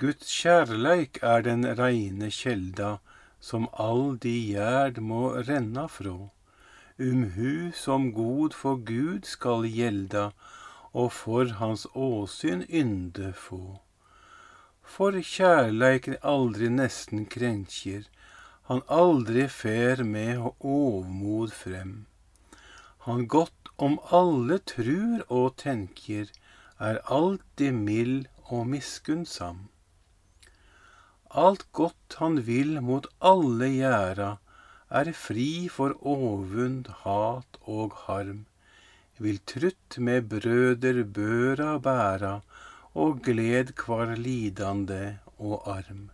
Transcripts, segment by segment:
Guds kjærleik er den reine kjelda, som all de gjerd må renna frå. Um hu som god for Gud skal gjelda, og for hans åsyn ynde få. For kjærleiken aldri nesten krenkjer, han aldri fer med ovmod frem. Han godt om alle trur og tenkjer, er alltid mild og miskunnsam. Alt godt han vil mot alle gjæra, er fri for ovund, hat og harm vil trutt med brøder børa bæra, og gled kvar lidande og arm.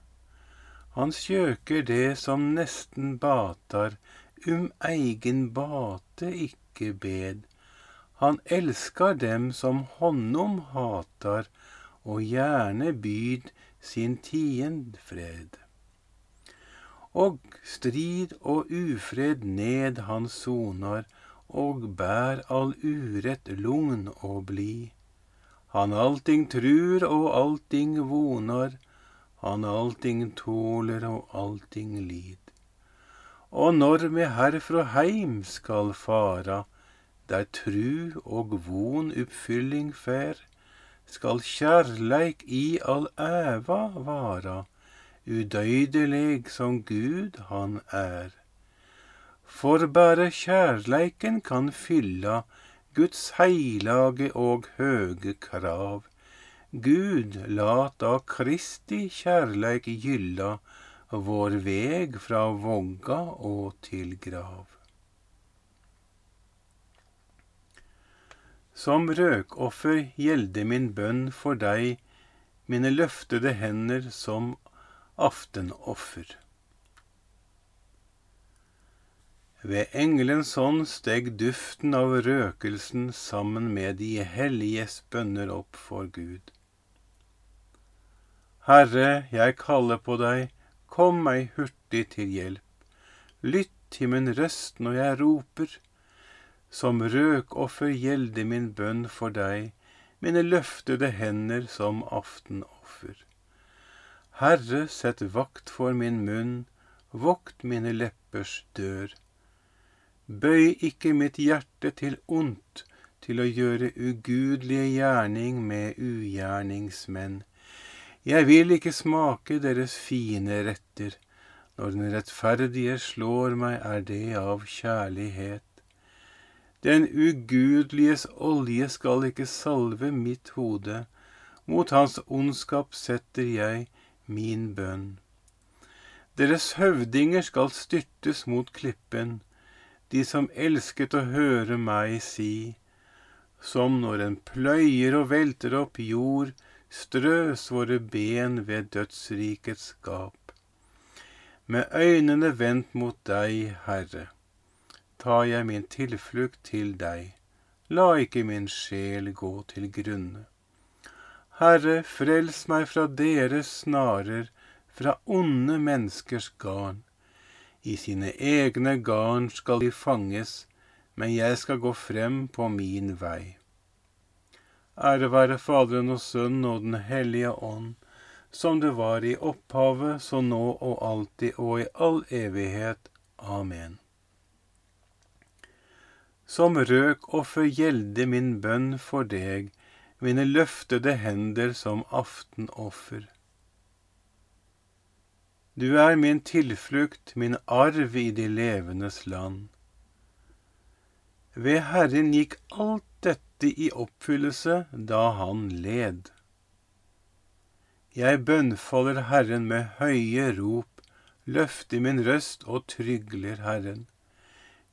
Han kjøker det som nesten batar, um eigen bate ikke bed. Han elskar dem som honom hatar, og gjerne byd sin tiend fred. Og strid og ufred ned han sonar, og bær all urett lugn og bli. Han allting trur og allting vonar, han allting tåler og allting lid. Og når me herfra heim skal fara, der tru og von oppfylling fær, skal kjærleik i all æva vara, udøydelig som Gud han er. For bare kjærleiken kan fylla Guds heilage og høge krav. Gud lat da Kristi kjærleik gylla vår veg fra vogga og til grav. Som røkoffer gjelde min bønn for deg, mine løftede hender som aftenoffer. Ved engelens hånd steg duften av røkelsen sammen med de helliges bønner opp for Gud. Herre, jeg kaller på deg, kom meg hurtig til hjelp. Lytt til min røst når jeg roper. Som røkoffer gjelde min bønn for deg, mine løftede hender som aftenoffer. Herre, sett vakt for min munn, vokt mine leppers dør. Bøy ikke mitt hjerte til ondt, til å gjøre ugudelige gjerning med ugjerningsmenn. Jeg vil ikke smake deres fine retter. Når den rettferdige slår meg, er det av kjærlighet. Den ugudeliges olje skal ikke salve mitt hode. Mot hans ondskap setter jeg min bønn. Deres høvdinger skal styrtes mot klippen de som elsket å høre meg si, som når en pløyer og velter opp jord, strøs våre ben ved dødsrikets gap. Med øynene vendt mot deg, Herre, tar jeg min tilflukt til deg, la ikke min sjel gå til grunne. Herre, frels meg fra deres snarer, fra onde menneskers garn. I sine egne garn skal de fanges, men jeg skal gå frem på min vei. Ære være Faderen og Sønnen og Den hellige ånd, som det var i opphavet, så nå og alltid og i all evighet. Amen. Som røk og gjelde min bønn for deg, mine løftede hender som aftenoffer. Du er min tilflukt, min arv i de levendes land. Ved Herren gikk alt dette i oppfyllelse da han led. Jeg bønnfaller Herren med høye rop, løfter min røst og trygler Herren.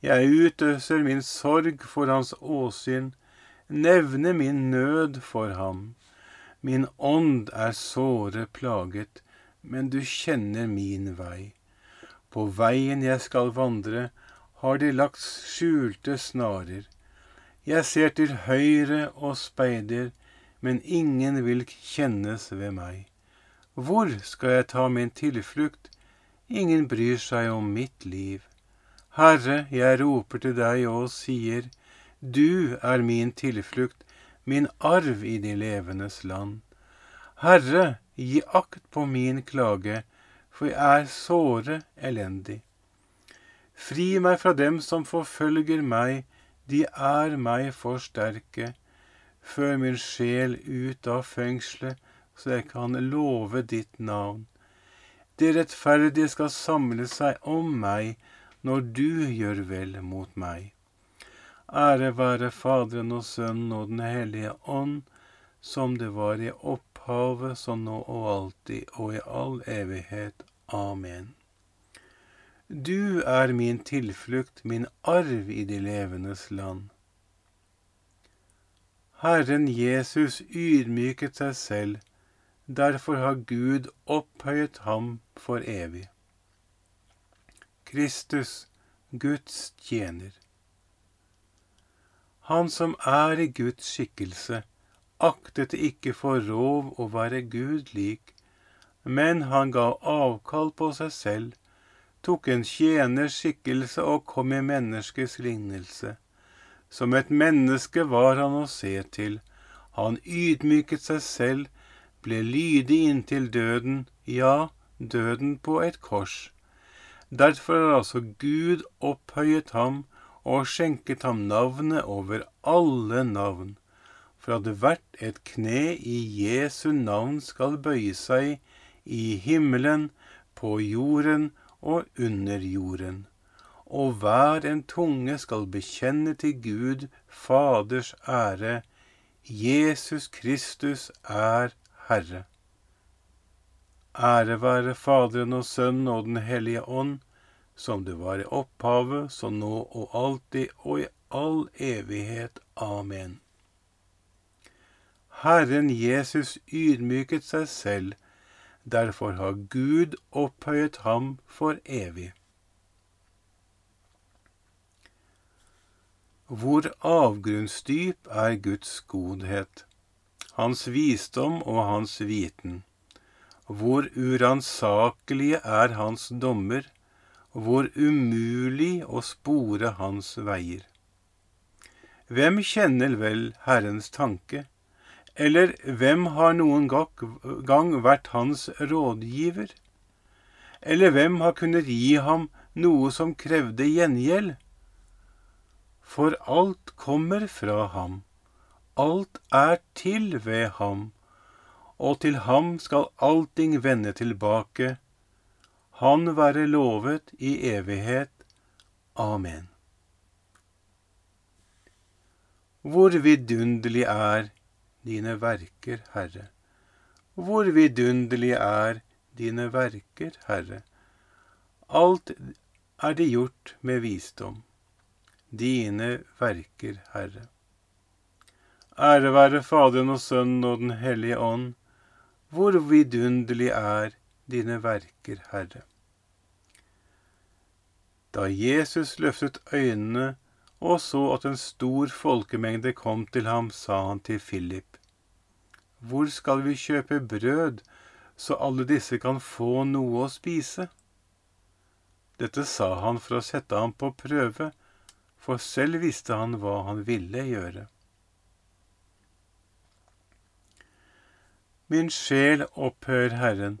Jeg utøser min sorg for hans åsyn, nevner min nød for ham. Min ånd er såre plaget, men du kjenner min vei. På veien jeg skal vandre, har de lagt skjulte snarer. Jeg ser til høyre og speider, men ingen vil kjennes ved meg. Hvor skal jeg ta min tilflukt? Ingen bryr seg om mitt liv. Herre, jeg roper til deg og sier, Du er min tilflukt, min arv i de levendes land. Herre, gi akt på min klage, for jeg er såre elendig. Fri meg fra dem som forfølger meg, de er meg for sterke. Før min sjel ut av fengselet, så jeg kan love ditt navn. Det rettferdige skal samle seg om meg når du gjør vel mot meg. Ære være Faderen og Sønnen og Den hellige ånd, som det var i opphavet, som nå og alltid og i all evighet. Amen. Du er min tilflukt, min arv i de levendes land. Herren Jesus ydmyket seg selv, derfor har Gud opphøyet ham for evig. Kristus, Guds tjener. Han som er i Guds skikkelse, aktet ikke for rov å være Gud lik, men han ga avkall på seg selv tok en tjeners skikkelse og kom i menneskets lignelse. Som et menneske var han å se til. Han ydmyket seg selv, ble lydig inntil døden, ja, døden på et kors. Derfor har altså Gud opphøyet ham og skjenket ham navnet over alle navn, for at hvert et kne i Jesu navn skal bøye seg i himmelen, på jorden og under jorden, og hver en tunge skal bekjenne til Gud Faders ære, Jesus Kristus er Herre. Ære være Faderen og Sønnen og Den hellige ånd, som det var i opphavet, så nå og alltid og i all evighet. Amen. Herren Jesus ydmyket seg selv Derfor har Gud opphøyet ham for evig. Hvor avgrunnsdyp er Guds godhet, hans visdom og hans viten. Hvor uransakelige er hans dommer, hvor umulig å spore hans veier. Hvem kjenner vel Herrens tanke? Eller hvem har noen gang vært hans rådgiver? Eller hvem har kunnet gi ham noe som krevde gjengjeld? For alt kommer fra ham, alt er til ved ham, og til ham skal allting vende tilbake. Han være lovet i evighet. Amen. Hvor vidunderlig er dine verker, Herre. Hvor vidunderlig er dine verker, Herre. Alt er det gjort med visdom. Dine verker, Herre. Ære være Faderen og Sønnen og Den hellige ånd. Hvor vidunderlig er dine verker, Herre. Da Jesus løftet øynene og så at en stor folkemengde kom til ham, sa han til Philip, Hvor skal vi kjøpe brød, så alle disse kan få noe å spise? Dette sa han for å sette ham på prøve, for selv visste han hva han ville gjøre. Min sjel opphør Herren,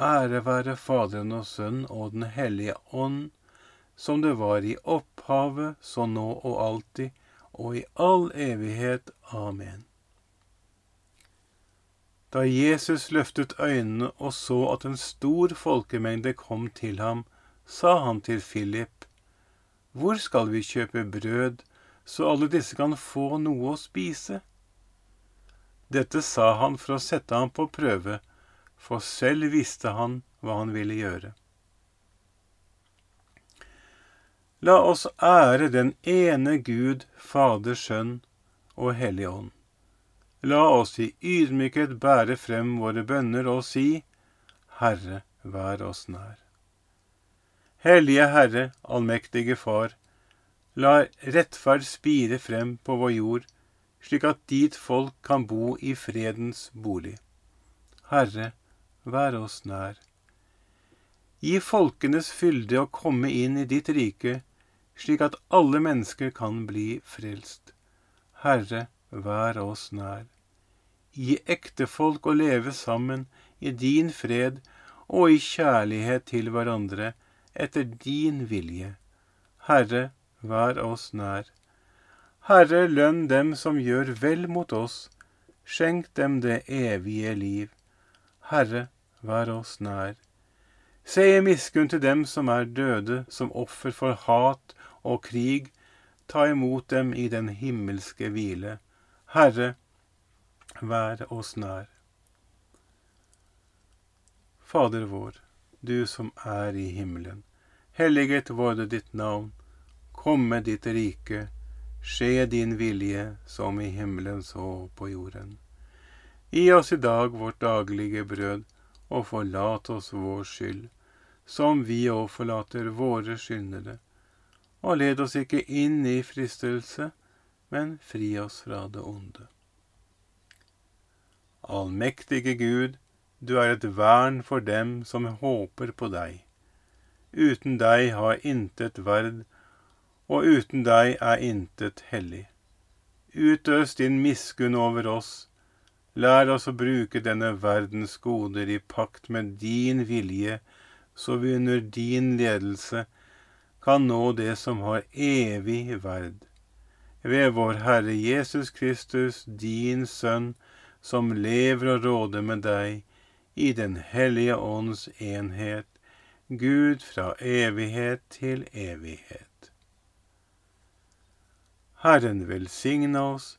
Ære være Faderen og Sønnen og Den hellige ånd, som det var i opphavet, så nå og alltid, og i all evighet. Amen. Da Jesus løftet øynene og så at en stor folkemengde kom til ham, sa han til Philip, Hvor skal vi kjøpe brød, så alle disse kan få noe å spise? Dette sa han for å sette ham på prøve, for selv visste han hva han ville gjøre. La oss ære den ene Gud, Fader, Sønn og Hellig Ånd. La oss i ydmykhet bære frem våre bønner og si, Herre, vær oss nær. Hellige Herre, allmektige Far, la rettferd spire frem på vår jord, slik at dit folk kan bo i fredens bolig. Herre, vær oss nær. Gi folkenes fylde å komme inn i ditt rike, slik at alle mennesker kan bli frelst. Herre, vær oss nær. Gi ektefolk å leve sammen i din fred og i kjærlighet til hverandre etter din vilje. Herre, vær oss nær. Herre, lønn dem som gjør vel mot oss, skjenk dem det evige liv. Herre, vær oss nær. Se i miskunn til dem som er døde som offer for hat og krig, ta imot dem i den himmelske hvile. Herre, vær oss nær. Fader vår, du som er i himmelen. Helliget vorde ditt navn. Komme ditt rike. Skje din vilje, som i himmelen så på jorden. Gi oss i dag vårt daglige brød, og forlat oss vår skyld, som vi òg forlater våre skyldnere. Og led oss ikke inn i fristelse, men fri oss fra det onde. Allmektige Gud, du er et vern for dem som håper på deg. Uten deg har intet verd, og uten deg er intet hellig. Utøs din miskunn over oss. Lær oss å bruke denne verdens goder i pakt med din vilje, så vi under din ledelse kan nå det som har evig verd ved vår Herre Jesus Kristus, din Sønn, som lever og råder med deg i Den hellige ånds enhet, Gud fra evighet til evighet. Herren velsigne oss,